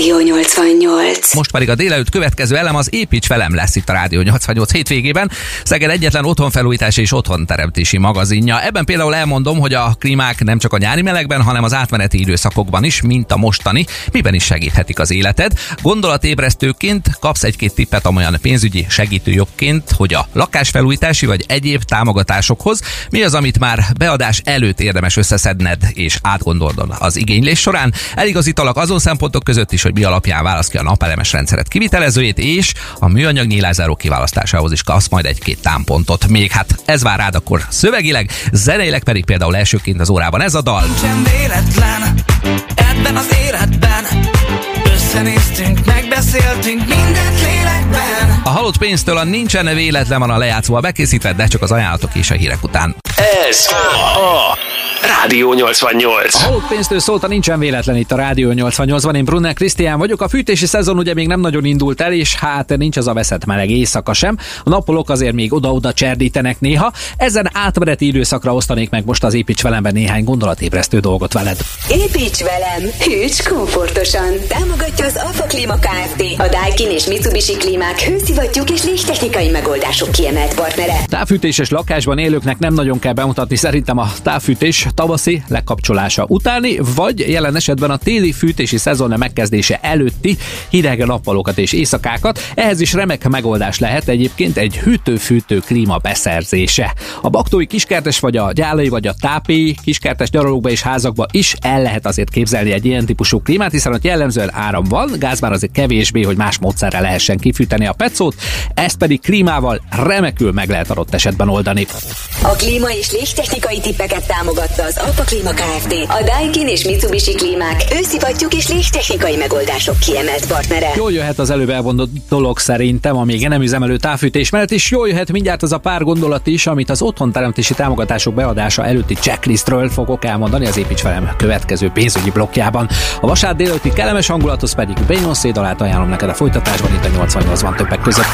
Rádió 88. Most pedig a délelőtt következő elem az Építs velem lesz itt a Rádió 88 hétvégében. Szeged egyetlen otthonfelújítási és otthonteremtési magazinja. Ebben például elmondom, hogy a klímák nem csak a nyári melegben, hanem az átmeneti időszakokban is, mint a mostani, miben is segíthetik az életed. Gondolatébresztőként kapsz egy-két tippet amolyan pénzügyi segítőjogként, hogy a lakásfelújítási vagy egyéb támogatásokhoz mi az, amit már beadás előtt érdemes összeszedned és átgondolnod az igénylés során. Eligazítalak azon szempontok között is, hogy mi alapján válasz ki a napelemes rendszeret kivitelezőjét, és a műanyag nyílázáró kiválasztásához is kapsz majd egy-két támpontot. Még hát ez vár rád akkor szövegileg, zeneileg pedig például elsőként az órában ez a dal. Nincsen véletlen ebben az életben Összenéztünk, megbeszéltünk mindent lélekben A halott pénztől a nincsen véletlen van a lejátszóval bekészítve, de csak az ajánlatok és a hírek után. Ez a Rádió 88. A halott pénztől szólt a nincsen véletlen itt a Rádió 88-ban. Én Brunner Krisztián vagyok. A fűtési szezon ugye még nem nagyon indult el, és hát nincs az a veszett meleg éjszaka sem. A nappalok azért még oda-oda cserdítenek néha. Ezen átmeneti időszakra osztanék meg most az Építs velemben néhány gondolatébresztő dolgot veled. Építs velem, hűts komfortosan. Támogatja az Alfa Klima Kft. A Daikin és Mitsubishi klímák hőszivattyúk és légtechnikai megoldások kiemelt partnere. Távfűtéses lakásban élőknek nem nagyon kell bemutatni szerintem a távfűtés tavaszi lekapcsolása utáni, vagy jelen esetben a téli fűtési szezon megkezdése előtti hideg nappalokat és éjszakákat. Ehhez is remek megoldás lehet egyébként egy hűtő-fűtő klíma beszerzése. A baktói kiskertes vagy a gyálai vagy a tápi kiskertes nyaralókba és házakba is el lehet azért képzelni egy ilyen típusú klímát, hiszen ott jellemzően áram van, gáz már azért kevésbé, hogy más módszerrel lehessen kifűteni a pecót, ezt pedig klímával remekül meg lehet adott esetben oldani. A klíma és légtechnikai tippeket támogatta az Alfa Klima Kft. A Daikin és Mitsubishi klímák hőszivattyúk és légtechnikai megoldások kiemelt partnere. Jól jöhet az előbb elmondott dolog szerintem a még nem üzemelő távfűtés mellett, és jól jöhet mindjárt az a pár gondolat is, amit az otthonteremtési támogatások beadása előtti checklistről fogok elmondani az Építs velem következő pénzügyi blokkjában. A vasárnap délőtti kellemes hangulathoz pedig Beyoncé dalát ajánlom neked a folytatásban itt a 88-ban többek között.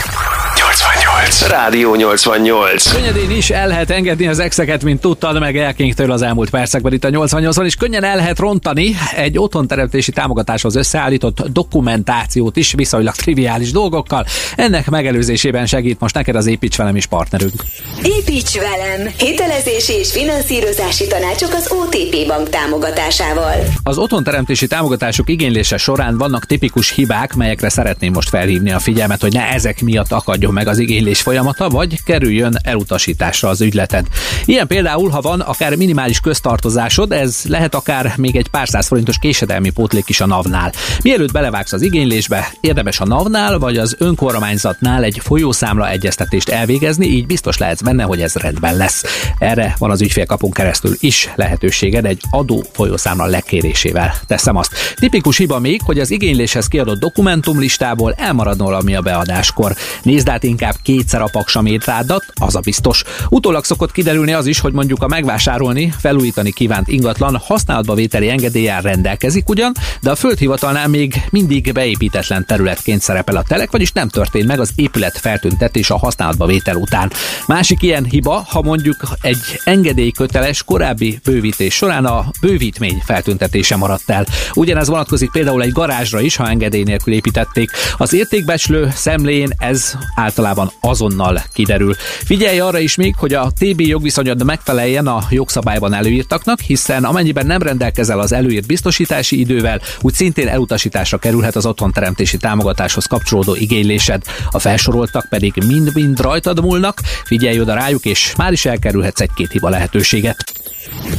88. Rádió 88. Könnyedén is el lehet engedni az exeket, mint tudtad meg Elkingtől az elmúlt percekben itt a 88-on, és könnyen el lehet rontani egy otthonteremtési támogatáshoz összeállított dokumentációt is viszonylag triviális dolgokkal. Ennek megelőzésében segít most neked az Építs velem is partnerünk. Építs velem! Hitelezési és finanszírozási tanácsok az OTP bank támogatásával. Az otthonteremtési támogatások igénylése során vannak tipikus hibák, melyekre szeretném most felhívni a figyelmet, hogy ne ezek miatt akadjon meg az igénylés folyamata, vagy kerüljön elutasításra az ügyleted. Ilyen például, ha van akár minimális köztartozásod, ez lehet akár még egy pár száz forintos késedelmi pótlék is a NAV-nál. Mielőtt belevágsz az igénylésbe, érdemes a NAV-nál vagy az önkormányzatnál egy folyószámla egyeztetést elvégezni, így biztos lehetsz benne, hogy ez rendben lesz. Erre van az ügyfélkapunk keresztül is lehetőséged egy adó folyószámla lekérésével. Teszem azt. Tipikus hiba még, hogy az igényléshez kiadott dokumentumlistából elmarad valami a beadáskor. Nézd át inkább kétszer a paksamétrádat, az a biztos. Utólag szokott kiderülni az is, hogy mondjuk a megvásárolni, felújítani kívánt ingatlan használatba vételi engedéllyel rendelkezik ugyan, de a földhivatalnál még mindig beépítetlen területként szerepel a telek, vagyis nem történt meg az épület feltüntetés a használatba vétel után. Másik ilyen hiba, ha mondjuk egy engedélyköteles korábbi bővítés során a bővítmény feltüntetése maradt el. Ugyanez vonatkozik például egy garázsra is, ha engedély nélkül építették. Az értékbecslő szemlén ez általában azonnal kiderül. Figyelj arra is még, hogy a TB jogviszonyod megfeleljen a jogszabályban előírtaknak, hiszen amennyiben nem rendelkezel az előírt biztosítási idővel, úgy szintén elutasításra kerülhet az otthonteremtési támogatáshoz kapcsolódó igénylésed. A felsoroltak pedig mind-mind rajtad múlnak, figyelj oda rájuk, és már is elkerülhetsz egy-két hiba lehetőséget.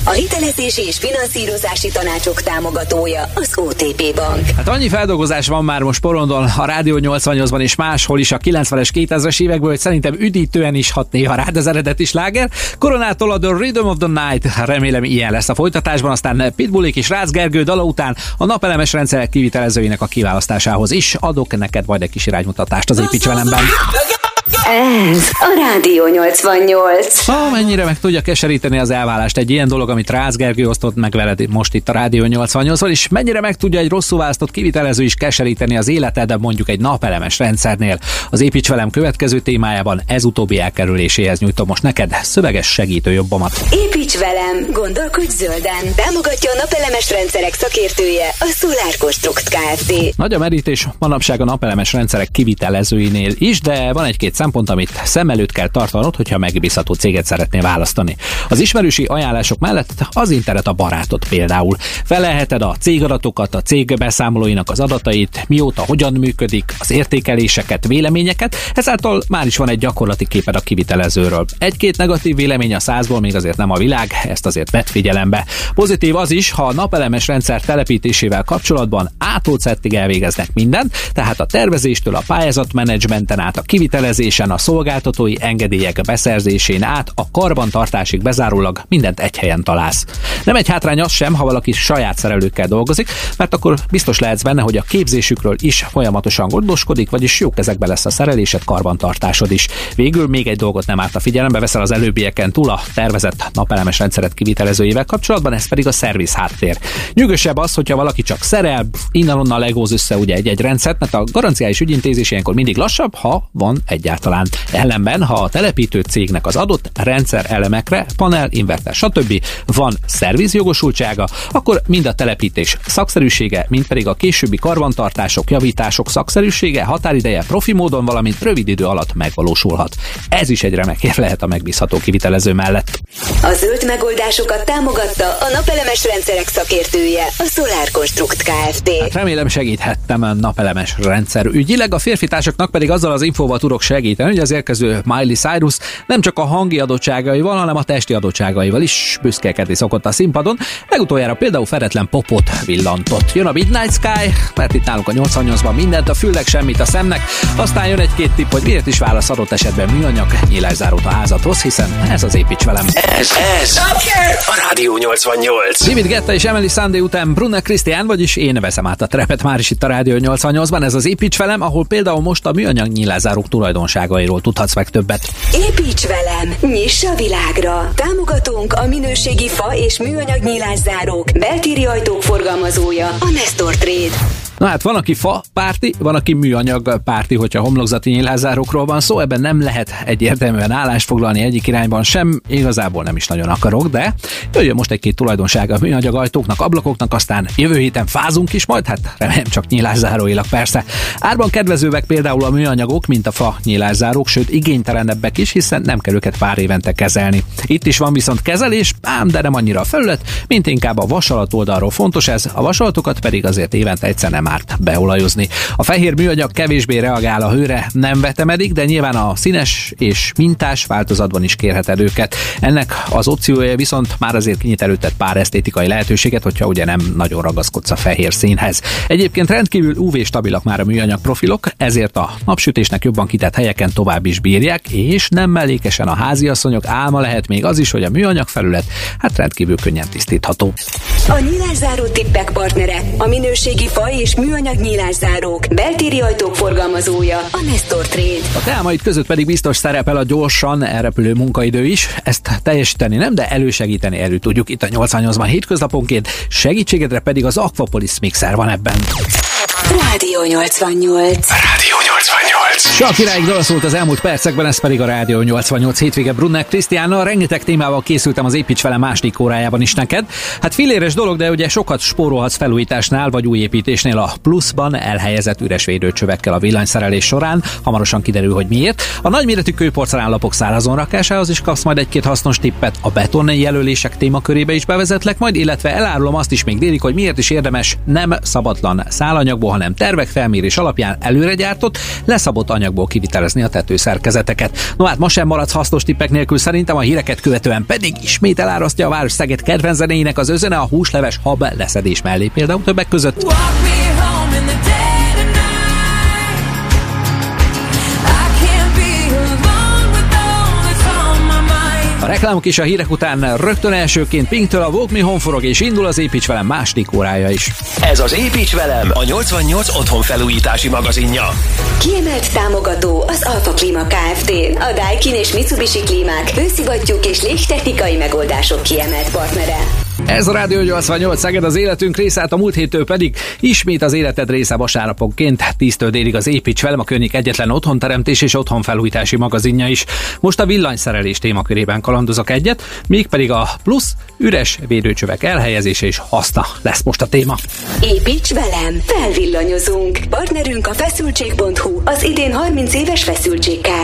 A hitelezési és finanszírozási tanácsok támogatója az OTP Bank. Hát annyi feldolgozás van már most porondon a Rádió 88-ban és máshol is a 90-es 2000-es évekből, hogy szerintem üdítően is hat néha rád az eredeti sláger. Koronától a The Rhythm of the Night, remélem ilyen lesz a folytatásban, aztán Pitbullik és Rácz Gergő dala után a napelemes rendszerek kivitelezőinek a kiválasztásához is adok neked majd egy kis iránymutatást az építs velemben. Ez a Rádió 88. Ha mennyire meg tudja keseríteni az elválást egy ilyen dolog, amit Rácz Gergő osztott meg veled most itt a Rádió 88-on, és mennyire meg tudja egy rosszul választott kivitelező is keseríteni az életed, mondjuk egy napelemes rendszernél. Az építs velem következő témájában ez utóbbi elkerüléséhez nyújtom most neked szöveges segítő jobbamat. Építs velem, gondolkodj zölden. Támogatja a napelemes rendszerek szakértője, a Solar Construct Kft. Nagy a merítés manapság a napelemes rendszerek kivitelezőinél is, de van egy-két szempont, amit szem előtt kell tartanod, hogyha megbízható céget szeretnél választani. Az ismerősi ajánlások mellett az internet a barátot például. Felelheted a cégadatokat, a cég beszámolóinak az adatait, mióta hogyan működik, az értékeléseket, véleményeket, ezáltal már is van egy gyakorlati képed a kivitelezőről. Egy-két negatív vélemény a százból még azért nem a világ, ezt azért vett figyelembe. Pozitív az is, ha a napelemes rendszer telepítésével kapcsolatban ától elvégeznek mindent, tehát a tervezéstől a pályázatmenedzsmenten át a kivitelezésen, a szolgáltatói engedélyek beszerzésén át a karbantartásig bezárólag mindent egy helyen találsz. Nem egy hátrány az sem, ha valaki saját szerelőkkel dolgozik, mert akkor biztos lehetsz benne, hogy a képzésükről is folyamatosan gondoskodik, vagyis jó kezekbe lesz a szerelésed, karbantartásod is. Végül még egy dolgot nem árt a figyelembe veszel az előbbieken túl a tervezett napelemes rendszeret kivitelezőjével kapcsolatban, ez pedig a szerviz háttér. Nyugosabb az, hogyha valaki csak szerel, innen-onnan legóz össze ugye egy-egy rendszert, mert a garanciális ügyintézés ilyenkor mindig lassabb, ha van egyáltalán. Ellenben, ha a telepítő cégnek az adott rendszer elemekre, panel, inverter, stb. van szervizjogosultsága, akkor mind a telepítés szakszerűsége, mind pedig a későbbi karbantartások, javítások szakszerűsége, határideje profi módon, valamint rövid idő alatt megvalósulhat. Ez is egy remek ér lehet a megbízható kivitelező mellett. A zöld megoldásokat támogatta a napelemes rendszerek szakértője, a Solar Construct Kft. Hát remélem segíthettem a napelemes rendszer ügyileg, a férfi társaknak pedig azzal az infóval tudok segíteni, hogy az érkező Miley Cyrus nem csak a hangi adottságaival, hanem a testi adottságaival is büszkélkedni szokott a színpadon. Legutoljára például feretlen popot villantott. Jön a Midnight Sky, mert itt nálunk a 88-ban mindent, a fülnek semmit a szemnek. Aztán jön egy-két tipp, hogy miért is válasz adott esetben műanyag nyílászárót a házathoz, hiszen ez az építs velem. Ez, ez a Rádió 88. David Getta és Emily Sunday után Brunner Christian, vagyis én veszem át a trepet már is itt a Rádió 88-ban. Ez az építs velem, ahol például most a műanyag nyílászárók tulajdonságairól tudhatsz meg többet. Építs velem, nyiss a világra! Támogatunk a minőségi fa és műanyag nyílászárók, beltéri ajtók forgalmazója, a Nestor Trade. Na hát van, aki fa párti, van, aki műanyag párti, hogyha homlokzati nyílházárokról van szó, ebben nem lehet egyértelműen állást foglalni egyik irányban sem, igazából nem is nagyon akarok, de jöjjön most egy-két tulajdonsága a műanyag ajtóknak, ablakoknak, aztán jövő héten fázunk is majd, hát remélem csak nyílászáróilag persze. Árban kedvezőek például a műanyagok, mint a fa nyílászárók, sőt igénytelenebbek is, hiszen nem kell őket pár évente kezelni. Itt is van viszont kezelés, ám de nem annyira a felület, mint inkább a vasalat oldalról fontos ez, a vasalatokat pedig azért évente egyszer nem árt beolajozni. A fehér műanyag kevésbé reagál a hőre, nem vetemedik, de nyilván a színes és mintás változatban is kérheted őket. Ennek az opciója viszont már azért kinyit előtted pár esztétikai lehetőséget, hogyha ugye nem nagyon ragaszkodsz a fehér színhez. Egyébként rendkívül UV stabilak már a műanyag profilok, ezért a napsütésnek jobban kitett helyeken tovább is bírják, és nem mellékesen a háziasszonyok álma lehet még az is, hogy a műanyag felület hát rendkívül könnyen tisztítható. A nyílászáró tippek partnere, a minőségi fa és műanyag nyílászárók, beltéri ajtók forgalmazója, a Nestor Trade. A teámaid között pedig biztos szerepel a gyorsan elrepülő munkaidő is. Ezt teljesíteni nem, de elősegíteni elő tudjuk itt a 88-ban hétköznaponként, segítségedre pedig az Aquapolis mixer van ebben. Rádió 88. Rádió 88. Csak iráig dal szólt az elmúlt percekben, ez pedig a Rádió 88 hétvége Brunner Krisztiánnal. Rengeteg témával készültem az Építs vele második órájában is neked. Hát filéres dolog, de ugye sokat spórolhatsz felújításnál vagy új építésnél a pluszban elhelyezett üres védőcsövekkel a villanyszerelés során. Hamarosan kiderül, hogy miért. A nagyméretű kőporcelánlapok szárazon rakásához is kapsz majd egy-két hasznos tippet. A beton jelölések témakörébe is bevezetlek majd, illetve elárulom azt is még délig, hogy miért is érdemes nem szabatlan szálanyagból, hanem tervek felmérés alapján előre gyártott, leszabott anyagból kivitelezni a tetőszerkezeteket. No hát ma sem maradsz hasznos tippek nélkül, szerintem a híreket követően pedig ismét elárasztja a város Szeged kedvenc az özene a húsleves hab leszedés mellé például többek között. Walk me reklámok és a hírek után rögtön elsőként Pinktől a Walk Me Home forog, és indul az Építs velem második órája is. Ez az Építs velem, a 88 otthon felújítási magazinja. Kiemelt támogató az Alfa Klima Kft. A Daikin és Mitsubishi klímák, hőszivattyúk és légtechnikai megoldások kiemelt partnere. Ez a Rádió 88 Szeged az életünk része, hát a múlt héttől pedig ismét az életed része vasárnaponként 10-től délig az Építs velem a környék egyetlen otthonteremtés és otthonfelújítási magazinja is. Most a villanyszerelés témakörében kalandozok egyet, mégpedig a plusz üres védőcsövek elhelyezése és haszna lesz most a téma. Építs velem, felvillanyozunk. Partnerünk a feszültség.hu, az idén 30 éves feszültség Kft.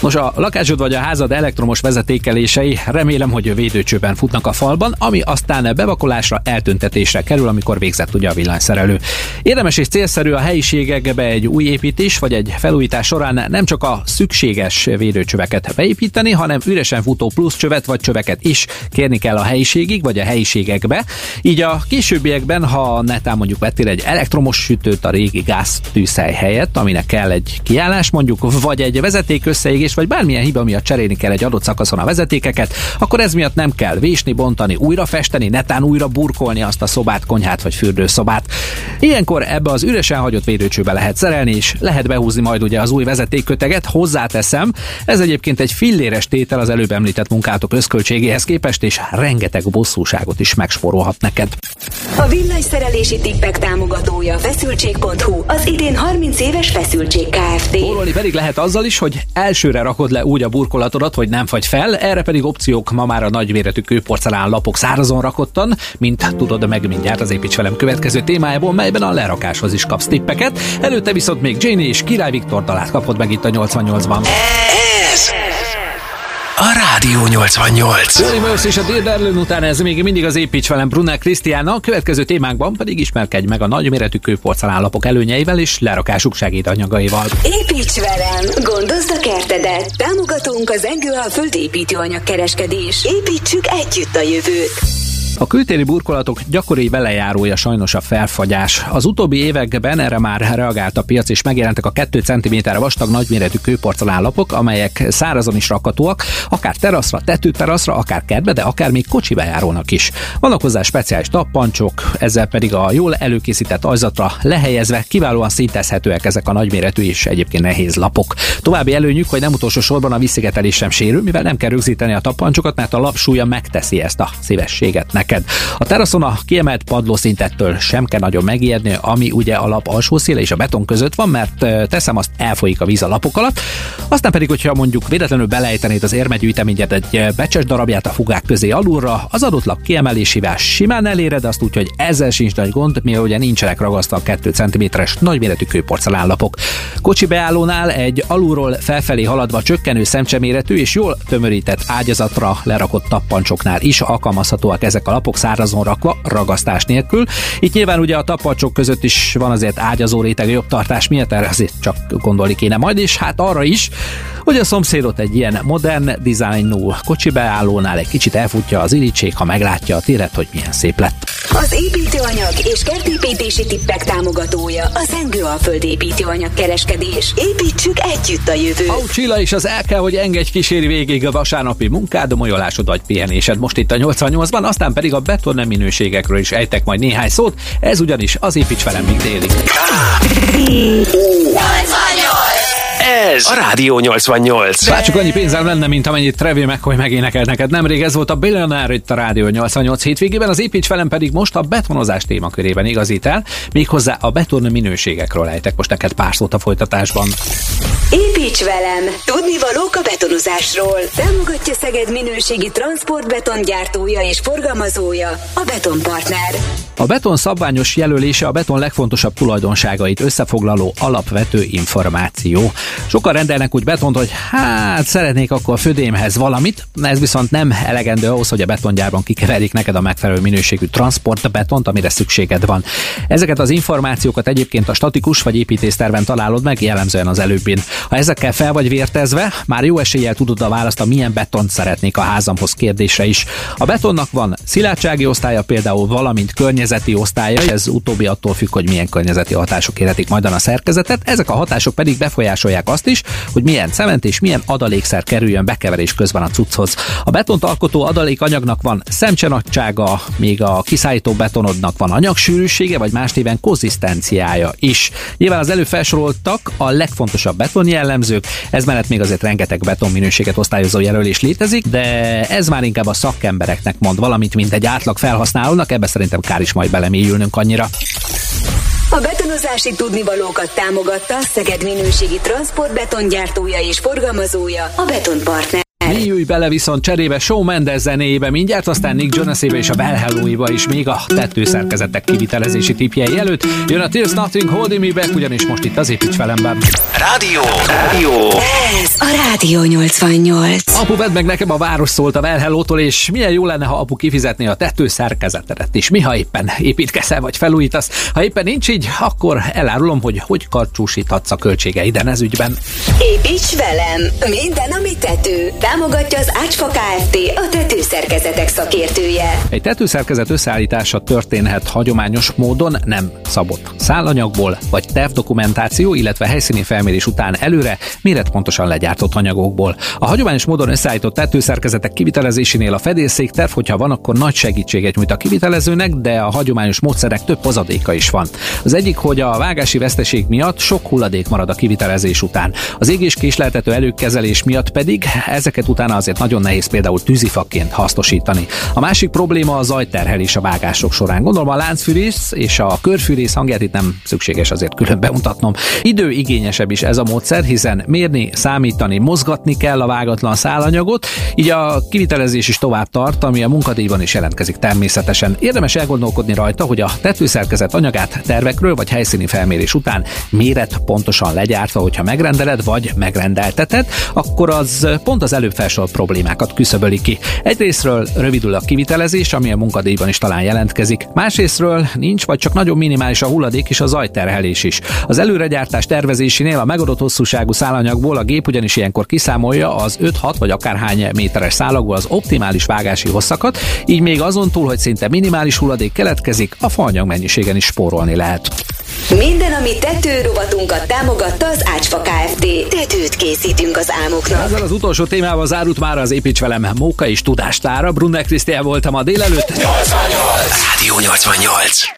Nos, a lakásod vagy a házad elektromos vezetékelései remélem, hogy védőcsőben futnak a falban, ami aztán bevakolásra, eltüntetésre kerül, amikor végzett ugye a villanyszerelő. Érdemes és célszerű a helyiségekbe egy új építés vagy egy felújítás során nem csak a szükséges védőcsöveket beépíteni, hanem üresen futó plusz csövet vagy csöveket is kérni kell a helyiségig vagy a helyiségekbe. Így a későbbiekben, ha netán mondjuk vettél egy elektromos sütőt a régi gáztűzhely helyett, aminek kell egy kiállás mondjuk, vagy egy vezeték összeégés, vagy bármilyen hiba miatt cserélni kell egy adott szakaszon a vezetékeket, akkor ez miatt nem kell vésni, bontani, újra festeni, netán újra burkolni azt a szobát, konyhát vagy fürdőszobát. Ilyenkor ebbe az üresen hagyott védőcsőbe lehet szerelni, és lehet behúzni majd ugye az új vezetékköteget, hozzáteszem. Ez egyébként egy filléres tétel az előbb említett munkátok összköltségéhez képest, és rengeteg bosszúságot is megsporolhat neked. A villanyszerelési tippek támogatója feszültség.hu, az idén 30 éves feszültség Kft. Spórolni pedig lehet azzal is, hogy elsőre rakod le úgy a burkolatodat, hogy nem fagy fel, erre pedig opciók ma már a nagyméretű kőporcelán lapok szárazon rakottan, mint tudod meg mindjárt az építs velem következő témájából, melyben a lerakáshoz is kapsz tippeket. Előtte viszont még Janie és Király Viktor dalát kapod meg itt a 88-ban. Rádió 88. Johnny Mercy és a Dear után ez még mindig az építs velem Brunel Krisztiána, a következő témánkban pedig ismerkedj meg a nagyméretű kőporcelánlapok előnyeivel és lerakásuk segédanyagaival. Építs velem, gondozd a kertedet. Támogatunk az Engő a földépítőanyag kereskedés. Építsük együtt a jövőt. A kültéri burkolatok gyakori velejárója sajnos a felfagyás. Az utóbbi években erre már reagált a piac, és megjelentek a 2 cm vastag nagyméretű kőporcelánlapok, amelyek szárazon is rakhatóak, akár teraszra, tetőteraszra, akár kertbe, de akár még kocsi bejárónak is. Vannak hozzá speciális tappancsok, ezzel pedig a jól előkészített ajzatra lehelyezve kiválóan szintezhetőek ezek a nagyméretű és egyébként nehéz lapok. További előnyük, hogy nem utolsó sorban a visszigetelés sem sérül, mivel nem kell rögzíteni a tappancsokat, mert a lapsúlya megteszi ezt a szívességet neked. A teraszon a kiemelt padlószintettől sem kell nagyon megijedni, ami ugye a lap alsó széle és a beton között van, mert teszem azt elfolyik a víz a lapok alatt. Aztán pedig, hogyha mondjuk véletlenül belejtenéd az érmegyűjteményed egy becses darabját a fugák közé alulra, az adott lap kiemelésével simán eléred azt, úgyhogy ezzel sincs nagy gond, mivel ugye nincsenek ragasztva a 2 cm-es nagyméretű kőporcelánlapok. Kocsi beállónál egy alulról felfelé haladva csökkenő szemcseméretű és jól tömörített ágyazatra lerakott tappancsoknál is alkalmazhatóak ezek a lapok szárazon rakva, ragasztás nélkül. Itt nyilván ugye a tappancsok között is van azért ágyazó réteg jobb tartás miatt, erre azért csak gondolni kéne majd, és hát arra is, hogy a szomszédot egy ilyen modern dizájnú kocsi beállónál egy kicsit elfutja az irítség, ha meglátja a téret, hogy milyen szép lett. Az építőanyag és kertépítési tippek támogatója az Engő a földépítőanyag kereskedés. Építsük együtt a jövőt. Au Csilla is az el kell, hogy engedj kíséri végig a vasárnapi munkád, molyolásod vagy pihenésed most itt a 88-ban, aztán pedig a beton minőségekről is ejtek majd néhány szót, ez ugyanis az építs velem még délig. Ez a Rádió 88. Bár csak annyi pénzem lenne, mint amennyit Trevi McCoy megénekelt neked nemrég, ez volt a Billionaire itt a Rádió 88 hétvégében, az építs velem pedig most a betonozás témakörében igazít el, méghozzá a beton minőségekről ejtek most neked pár szót a folytatásban. Építs velem! Tudni valók a betonozásról. Támogatja Szeged minőségi transportbetongyártója és forgalmazója a Betonpartner. A beton szabványos jelölése a beton legfontosabb tulajdonságait összefoglaló alapvető információ. Sokan rendelnek úgy betont, hogy hát szeretnék akkor a födémhez valamit, ez viszont nem elegendő ahhoz, hogy a betongyárban kikeverik neked a megfelelő minőségű transportbetont, amire szükséged van. Ezeket az információkat egyébként a statikus vagy építészterven találod meg, jellemzően az előbbin. Ha ezekkel fel vagy vértezve, már jó eséllyel tudod a választ a milyen betont szeretnék a házamhoz kérdésre is. A betonnak van szilárdsági osztálya például, valamint környezeti osztálya, ez utóbbi attól függ, hogy milyen környezeti hatások éretik majd a szerkezetet, ezek a hatások pedig befolyásolják azt is, hogy milyen cement és milyen adalékszer kerüljön bekeverés közben a cucchoz. A betont alkotó adalékanyagnak van szemcsenagysága, még a kiszállító betonodnak van anyagsűrűsége, vagy más néven konzisztenciája is. Nyilván az előbb felsoroltak a legfontosabb beton jellemzők, ez mellett még azért rengeteg beton minőséget osztályozó jelölés létezik, de ez már inkább a szakembereknek mond valamit, mint egy átlag felhasználónak, ebbe szerintem kár is majd belemélyülnünk annyira. A betonozási tudnivalókat támogatta Szeged minőségi transportbetongyártója és forgalmazója a Betonpartner. Mélyülj bele viszont cserébe Shawn Mendes zenéjébe, mindjárt aztán Nick Jonasébe és a Bell Hello-iba is, még a tetőszerkezetek kivitelezési tipjei előtt. Jön a Tears Nothing Holding Me Back, ugyanis most itt az építs velemben. Rádió, rádió. Ez a Rádió 88. Apu, vedd meg nekem a város szólt a Well Hello-tól, és milyen jó lenne, ha apu kifizetné a tetőszerkezetedet is. Mi, ha éppen építkezel vagy felújítasz. Ha éppen nincs így, akkor elárulom, hogy hogy karcsúsíthatsz a költségeiden ez ügyben. Építs velem! Minden, ami tető. Támogatja az Ácsfa Kft. A tetőszerkezetek szakértője. Egy tetőszerkezet összeállítása történhet hagyományos módon, nem szabott szálanyagból, vagy tervdokumentáció, illetve helyszíni felmérés után előre méretpontosan legyártott anyagokból. A hagyományos módon összeállított tetőszerkezetek kivitelezésénél a fedélszékterv, hogyha van, akkor nagy segítséget nyújt a kivitelezőnek, de a hagyományos módszerek több hozadéka is van. Az egyik, hogy a vágási veszteség miatt sok hulladék marad a kivitelezés után. Az égés késleltető előkezelés miatt pedig ezeket utána azért nagyon nehéz például tűzifaként hasznosítani. A másik probléma a zajterhelés a vágások során. Gondolom a láncfűrész és a körfűrész hangját itt nem szükséges azért külön bemutatnom. Időigényesebb is ez a módszer, hiszen mérni, számítani, mozgatni kell a vágatlan szálanyagot, így a kivitelezés is tovább tart, ami a munkadíjban is jelentkezik természetesen. Érdemes elgondolkodni rajta, hogy a tetőszerkezet anyagát tervekről vagy helyszíni felmérés után méret pontosan legyártva, hogyha megrendeled vagy megrendelteted, akkor az pont az előbb felsorolt problémákat küszöböli ki. Egyrésztről rövidül a kivitelezés, ami a munkadíjban is talán jelentkezik. Másrésztről nincs, vagy csak nagyon minimális a hulladék és a zajterhelés is. Az előregyártás tervezésénél a megadott hosszúságú szálanyagból a gép ugyanis ilyenkor kiszámolja az 5-6 vagy akárhány méteres szálakból az optimális vágási hosszakat, így még azon túl, hogy szinte minimális hulladék keletkezik, a faanyag mennyiségen is spórolni lehet. Minden, ami tető rovatunkat támogatta az Ácsfa Kft. Tetőt készítünk az álmoknak. Ezzel az utolsó témával zárult már az Építs velem Móka és Tudástára. Brunner Krisztián voltam a délelőtt. Rádió 88.